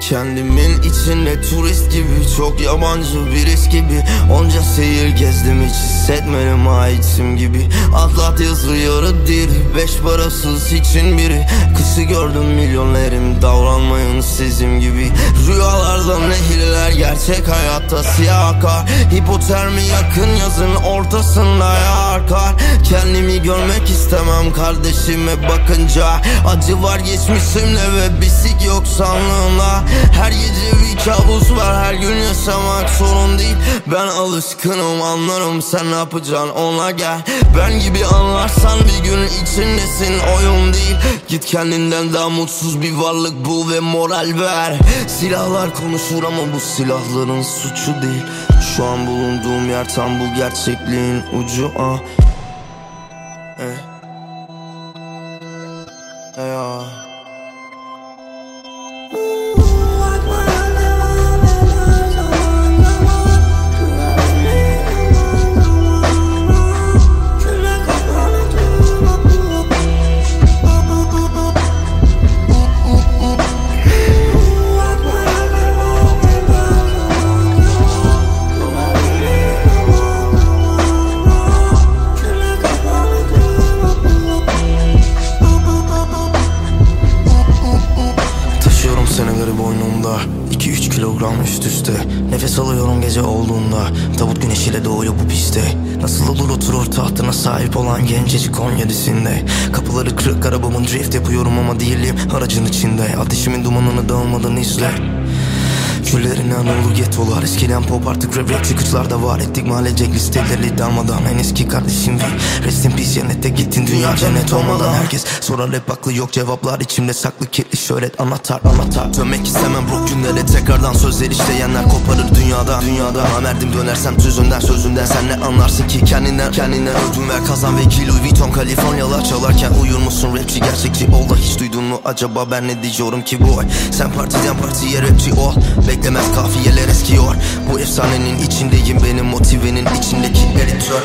Kendimin içinde turist gibi Çok yabancı birisi gibi. Onca seyir gezdim hiç hissetmedim aitim gibi. Atlat yazıyor diri Beş parasız için biri. Kışı gördüm milyonerim Davranmayın sizin gibi. Rüyalardan nehirler Gerçek hayatta siyah akar. Hipotermi yakın yazın ortasında yağar Kendimi görmek istemem kardeşime bakınca. Acı var geçmişimle ve bisik yok sanlığımda Her gece bir kabus var her gün yaşamak sorun değil. Ben alışkınım anlarım sen ne yapacaksın ona gel. Ben gibi anlarsan bir gün içindesin oyun değil Git kendinden daha mutsuz bir varlık bul ve moral ver Silahlar konuşur ama bu silahların suçu değil Şu an bulunduğum yer tam bu gerçekliğin ucu ah Eh. Eh, ah. Kilogram üst üste. Nefes alıyorum gece olduğunda. Tavut güneşiyle doğuyor bu piste. Nasıl olur oturur tahtına sahip olan gencecik 17'sinde Kapıları kırık arabamın drift yapıyorum ama değilim. Aracın içinde. Ateşimin dumanını dağılmadan izle Küllerine Anadolu getolar. Eskiden pop artık rap rap çıkışlar da var. Ettik mahallecek listeleri dalmadan En eski kardeşim V. Rest in cennette gittin. Dünya cennet olmadan. Herkes sorar hep haklı yok. Cevaplar içimde saklı kirli şöhret anahtar anahtar. Dönmek istemem bu günlere. Tekrardan sözler işleyenler koparır dünyada. Dünyada namerdim dönersem tüzünden sözünden sen ne anlarsın ki kendinden? Kendinden ödün ver kazan ve ki Louis Vuitton Kaliforniyalar çalarken uyur musun rapçi gerçekçi. Ol da hiç duydun mu acaba ben ne diyeceğim ki boy? Sen partiden partiye rapçi ol Demez kafiyeler eskiyor. Bu efsanenin içindeyim benim motivenin içindeki editör.